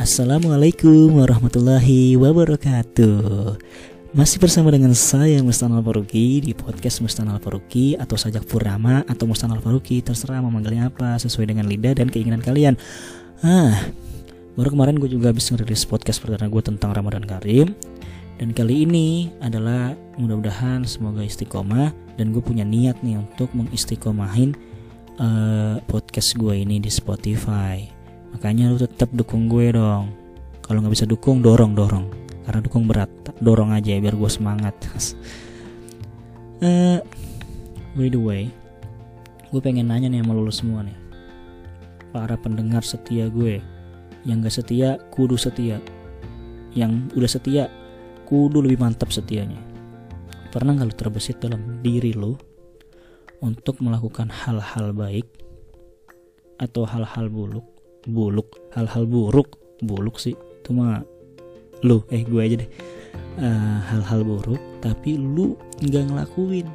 Assalamualaikum warahmatullahi wabarakatuh. Masih bersama dengan saya Mustan Al-Faruqi Di podcast Mustan Al-Faruqi Atau Sajak Purnama Atau Mustan Al-Faruqi Terserah mau manggilnya apa Sesuai dengan lidah dan keinginan kalian. Ah, Baru kemarin gue juga habis ngerilis podcast perdana gue tentang Ramadan Karim. Dan kali ini adalah mudah-mudahan semoga istiqomah Dan gue punya niat nih untuk mengistiqomahin uh, podcast gue ini di Spotify makanya lu tetap dukung gue dong. Kalau nggak bisa dukung dorong dorong. Karena dukung berat. Dorong aja biar gue semangat. Uh, by the way gue pengen nanya nih sama lu semua nih. Para pendengar setia gue. Yang gak setia kudu setia. Yang udah setia kudu lebih mantap setianya. Pernah nggak lu terbesit dalam diri lu untuk melakukan hal-hal baik atau hal-hal buruk buluk hal-hal buruk. Buluk sih itu mah lu eh gue aja deh. Uh, hal-hal buruk tapi lu nggak ngelakuin.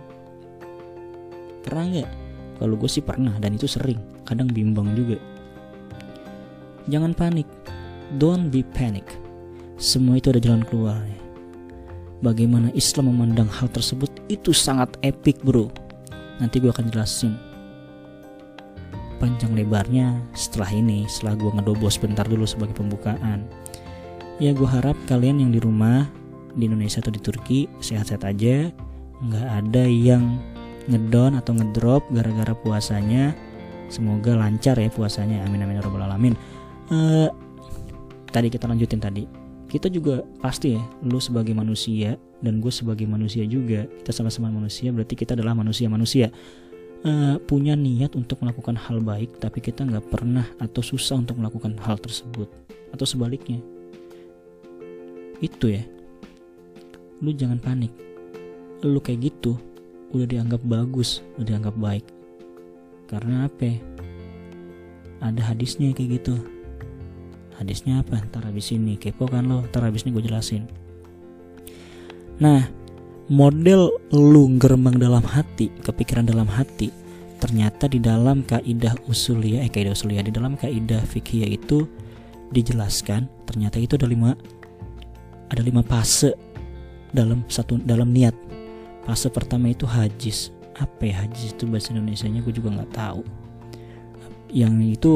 Pernah nggak? Kalau gue sih pernah dan itu sering. Kadang bimbang juga. Jangan panik. Don't be panic. Semua itu ada jalan keluarnya. Bagaimana Islam memandang hal tersebut itu sangat epic bro. Nanti gue akan jelasin panjang lebarnya. Setelah ini setelah gue ngedobos sebentar dulu sebagai pembukaan. Ya gue harap kalian yang di rumah di Indonesia atau di Turki sehat-sehat aja. Nggak ada yang ngedon atau ngedrop gara-gara puasanya. Semoga lancar ya puasanya. Amin amin ya robbal alamin. Uh, tadi kita lanjutin tadi. Kita juga pasti ya lu sebagai manusia dan gue sebagai manusia juga kita sama-sama manusia berarti kita adalah manusia manusia uh, punya niat untuk melakukan hal baik tapi kita nggak pernah atau susah untuk melakukan hal tersebut atau sebaliknya. Itu ya. Lu jangan panik. Lu kayak gitu udah dianggap bagus udah dianggap baik. Karena apa? Ada hadisnya kayak gitu. Hadisnya apa? Ntar habis ini kepo kan lo? Ntar habis ini gue jelasin. Nah model lu geremang dalam hati, kepikiran dalam hati, ternyata di dalam kaidah usuliyah, eh kaidah usuliyah di dalam kaidah fikih itu dijelaskan ternyata itu ada lima ada lima fase dalam satu dalam niat. Fase pertama itu hajis. Apa ya hajis itu bahasa Indonesia-nya gue juga nggak tahu. Yang itu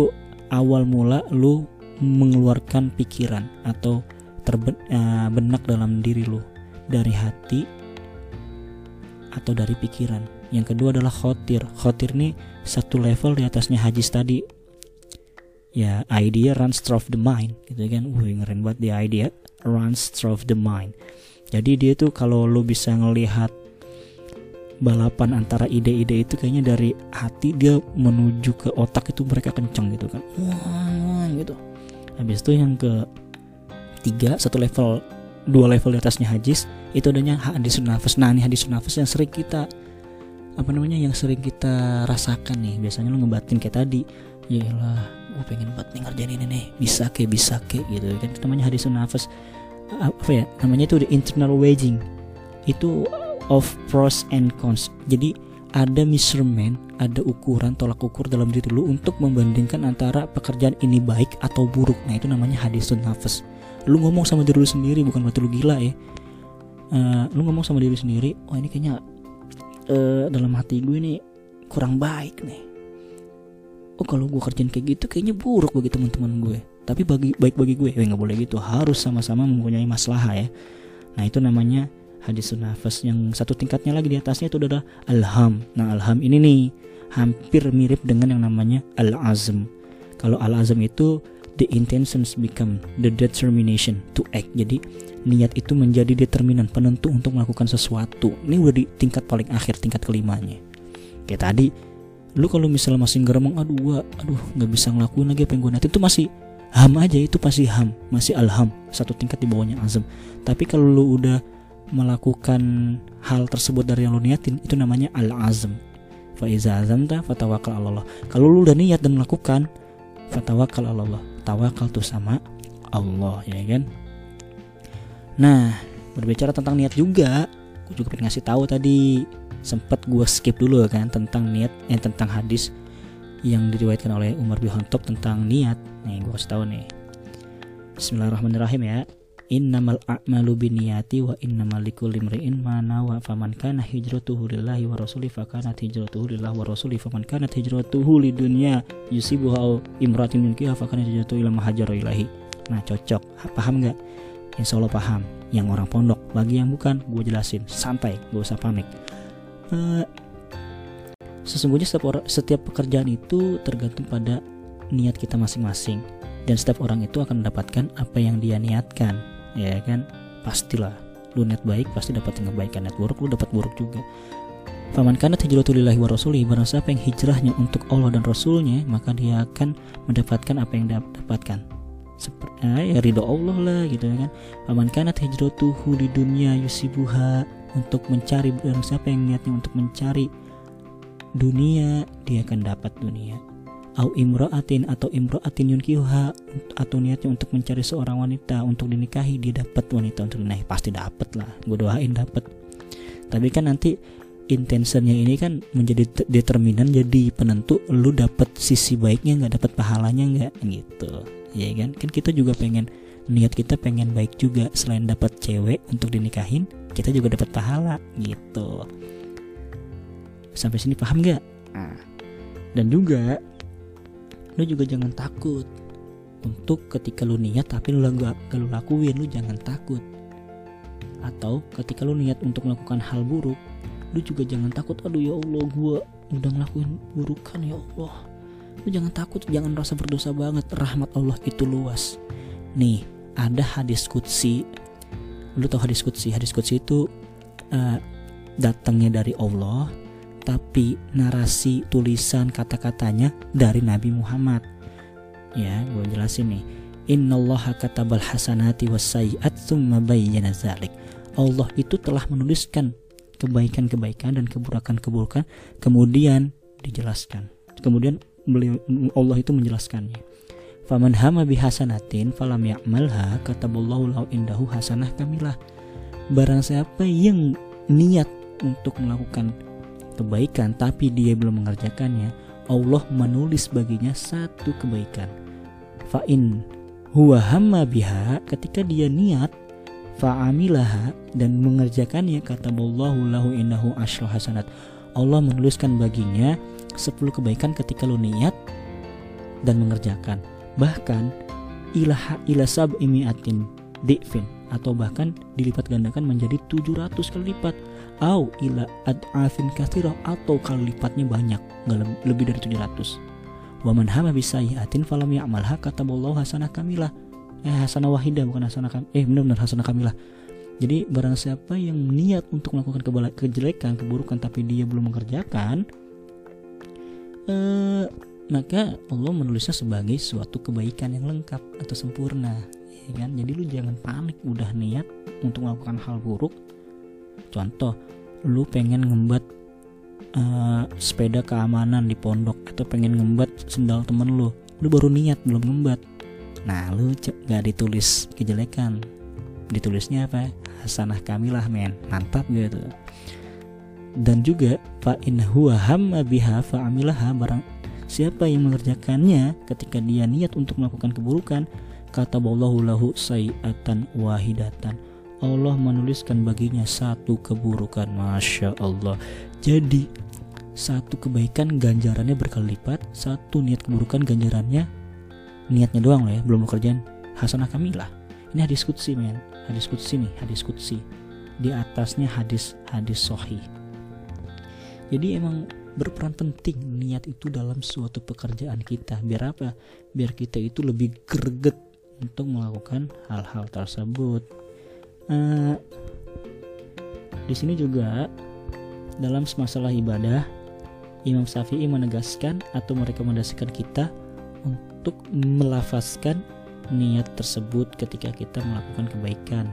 awal mula lu mengeluarkan pikiran atau terbenak eh, dalam diri lu dari hati atau dari pikiran. Yang kedua adalah khotir. Khotir ini satu level di atasnya hajis tadi. Ya, idea runs through the mind, gitu kan. Wih, ngeren banget di idea runs through the mind. Jadi dia tuh kalau lu bisa ngelihat balapan antara ide-ide itu kayaknya dari hati dia menuju ke otak itu mereka kenceng gitu kan. Wah, gitu. Habis itu yang ke tiga satu level dua level di atasnya hadis itu adanya hadis nafas nah ini hadis nafas yang sering kita apa namanya yang sering kita rasakan nih. Biasanya lu ngebatin kayak tadi ya lah gue pengen banget nih ngerjain ini nih bisa ke bisa ke gitu. Kan itu namanya hadis nafas apa ya namanya itu the internal waging. Itu of pros and cons. Jadi ada measurement, ada ukuran tolak ukur dalam diri lu untuk membandingkan antara pekerjaan ini baik atau buruk. Nah, itu namanya hadis nafas. Lu ngomong sama diri lu sendiri bukan berarti lu gila ya. Uh, lu ngomong sama diri sendiri oh ini kayaknya uh, dalam hati gue ini kurang baik nih. Oh kalau gue kerjain kayak gitu kayaknya buruk bagi teman-teman gue. Tapi bagi baik bagi gue. Ya nggak boleh gitu. Harus sama-sama mempunyai masalah ya. Nah itu namanya hadis nafas yang satu tingkatnya lagi di atasnya itu adalah alham. Nah alham ini nih hampir mirip dengan yang namanya al-azm. Kalau al-azm itu the intentions become the determination to act. Jadi niat itu menjadi determinan penentu untuk melakukan sesuatu. Ini udah di tingkat paling akhir tingkat kelimanya. Kayak tadi lu kalau misalnya masih ngeremong aduh gua aduh nggak bisa ngelakuin lagi apa yang niat itu masih ham aja itu pasti ham masih alham satu tingkat di bawahnya azam. Tapi kalau lu udah melakukan hal tersebut dari yang lu niatin itu namanya al azam fa iza azamta fatawakal Allah. Kalau lu udah niat dan melakukan fatawakal Allah tawakal tuh sama Allah ya kan Nah, berbicara tentang niat juga, gue juga pengen ngasih tahu tadi sempat gue skip dulu kan tentang niat eh tentang hadis yang diriwayatkan oleh Umar bin Khattab tentang niat. Nih gue kasih tahu nih. Bismillahirrahmanirrahim ya Innamal a'malu biniyati wa innamal likulli imri'in ma nawa faman kana hijratuhu lillahi wa rasuli fa kanat hijratuhu lillahi wa rasuli faman kanat hijratuhu lidunya yusibuha aw imratin yunkiha fa kanat hijratuhu ila mahajara ilahi. Nah, cocok. Paham nggak? Insya Allah paham. Yang orang pondok, bagi yang bukan, gue jelasin. Santai, gak usah panik. Uh, sesungguhnya setiap setiap pekerjaan itu tergantung pada niat kita masing-masing dan setiap orang itu akan mendapatkan apa yang dia niatkan ya kan? Pastilah. Lu niat baik pasti dapat yang kebaikan. Niat buruk lu dapat buruk juga. Faman kana hijratu lillahi wa rasulih Barang siapa yang hijrahnya untuk Allah dan Rasulnya Maka dia akan mendapatkan apa yang dapatkan. Seperti eh, ya ridho Allah lah gitu ya kan? Faman kana hijratuhu di dunia yusibuha Untuk mencari Barang siapa yang niatnya untuk mencari Dunia Dia akan dapat dunia au imro'atin atau imro'atin yunkiha atau niatnya untuk mencari seorang wanita untuk dinikahi dia dapat wanita untuk dinikahi. Pasti dapat lah gue doain dapat. Tapi kan nanti intentionnya ini kan menjadi determinan jadi penentu lu dapat sisi baiknya nggak dapat pahalanya nggak gitu. Ya kan? Kan kita juga pengen niat kita pengen baik juga. Selain dapat cewek untuk dinikahin kita juga dapat pahala gitu. Sampai sini paham nggak? Nah, dan juga lu juga jangan takut. Untuk ketika lu niat tapi lu gak, gak lu lakuin lu jangan takut. Atau ketika lu niat untuk melakukan hal buruk lu juga jangan takut aduh ya Allah gue udah ngelakuin burukan ya Allah. Lu jangan takut jangan rasa berdosa banget rahmat Allah itu luas. Nih ada hadis kutsi lu tau hadis kutsi hadis kutsi itu uh, datangnya dari Allah tapi narasi tulisan kata-katanya dari Nabi Muhammad. Ya, gue jelasin nih. Innallaha katabal hasanati wassayiat tsumma bayyana zalik. Allah itu telah menuliskan kebaikan-kebaikan dan keburukan-keburukan kemudian dijelaskan. Kemudian beliau Allah itu menjelaskannya. Faman hama bihasanatin falam ya'malha kataballahu lahu indahu hasanah kamilah. Barang siapa yang niat untuk melakukan kebaikan tapi dia belum mengerjakannya, Allah menulis baginya satu kebaikan. Fa'in huwa hamma biha ketika dia niat fa'amilaha dan mengerjakannya kata Allah lahu innahu asyra hasanat. Allah menuliskan baginya 10 kebaikan ketika lu niat dan mengerjakan. Bahkan ilaha ila sab'imiatin di'fin atau bahkan dilipat gandakan menjadi 700 kali lipat au ila ad'afin kathirah atau kali lipatnya banyak lebih dari 700 wa man hama bisayiatin falam ya'malha kataballahu hasanah kamilah. Eh hasanah wahidah bukan hasanah kam eh benar-benar hasanah kamilah. Jadi barang siapa yang niat untuk melakukan kejelekan, keburukan tapi dia belum mengerjakan eh, maka Allah menulisnya sebagai suatu kebaikan yang lengkap atau sempurna. Ya kan? Jadi lu jangan panik udah niat untuk melakukan hal buruk contoh lu pengen ngembat uh, sepeda keamanan di pondok atau pengen ngembat sendal temen lu lu baru niat belum ngembat. Nah lu gak ditulis kejelekan. Ditulisnya apa? Hasanah kamilah men. Mantap gitu dan juga fa in huwa biha fa amilaha barang siapa yang mengerjakannya ketika dia niat untuk melakukan keburukan kata Allahu lahu wahidatan Allah menuliskan baginya satu keburukan Masya Allah. Jadi satu kebaikan ganjarannya berkali lipat Satu niat keburukan ganjarannya Niatnya doang loh ya Belum kerjaan Hasanah kamilah Ini hadis kutsi men. Hadis kutsi nih Hadis kutsi Di atasnya hadis hadis sohi Jadi emang berperan penting niat itu dalam suatu pekerjaan kita. Biar apa? Biar kita itu lebih greget untuk melakukan hal-hal tersebut uh, di sini juga dalam masalah ibadah Imam Syafi'i menegaskan atau merekomendasikan kita untuk melafazkan niat tersebut ketika kita melakukan kebaikan.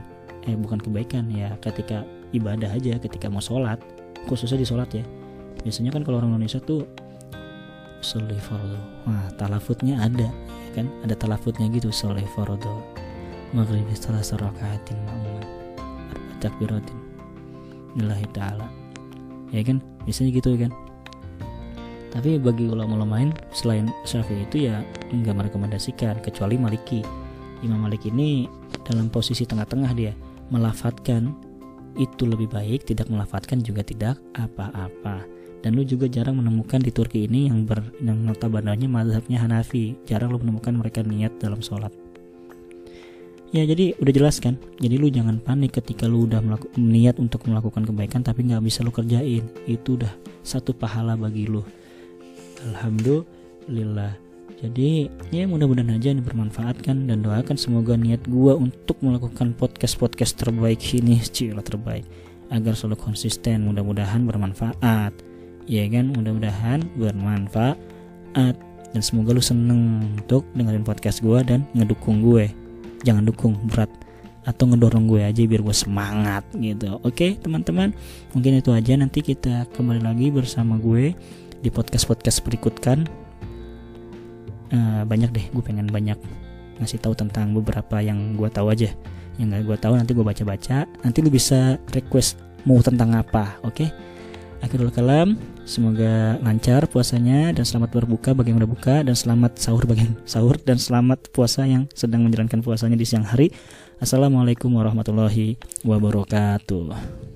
Eh bukan kebaikan ya ketika ibadah aja ketika mau sholat khususnya di sholat ya. Biasanya kan kalau orang Indonesia tuh soleh fardu wah talafutnya ada ya kan? Ada talafutnya gitu soleh fardu maghrib salah sarakatin ma'muman takbiratin. Lillahi ta'ala. Ya kan? Biasanya gitu kan? Tapi bagi ulama-ulama lain selain Syafi'i itu ya nggak merekomendasikan kecuali Maliki. Imam Malik ini dalam posisi tengah-tengah dia melafatkan itu lebih baik tidak melafatkan juga tidak apa-apa. Dan lu juga jarang menemukan di Turki ini yang ber yang notabene mazhabnya Hanafi. Jarang lu menemukan mereka niat dalam sholat ya jadi udah jelas kan? Jadi lu jangan panik ketika lu udah melaku, niat untuk melakukan kebaikan tapi nggak bisa lu kerjain. Itu udah satu pahala bagi lu. Alhamdulillah. Jadi ya mudah-mudahan aja ini bermanfaat kan? Dan doakan semoga niat gua untuk melakukan podcast-podcast terbaik ini cila terbaik agar selalu konsisten mudah-mudahan bermanfaat. Ya kan? Mudah-mudahan bermanfaat. Dan semoga lu seneng untuk dengerin podcast gua dan ngedukung gue jangan dukung berat. Atau ngedorong gue aja biar gue semangat gitu. Oke teman-teman mungkin itu aja. Nanti kita kembali lagi bersama gue di podcast podcast berikutkan. Uh, banyak deh gue pengen banyak ngasih tahu tentang beberapa yang gue tahu aja. Yang gak gue tahu nanti gue baca-baca. Nanti lu bisa request mau tentang apa oke? okay? Akhirul kalam semoga lancar puasanya dan selamat berbuka bagi yang udah buka dan selamat sahur bagi yang sahur dan selamat puasa yang sedang menjalankan puasanya di siang hari. Assalamualaikum warahmatullahi wabarakatuh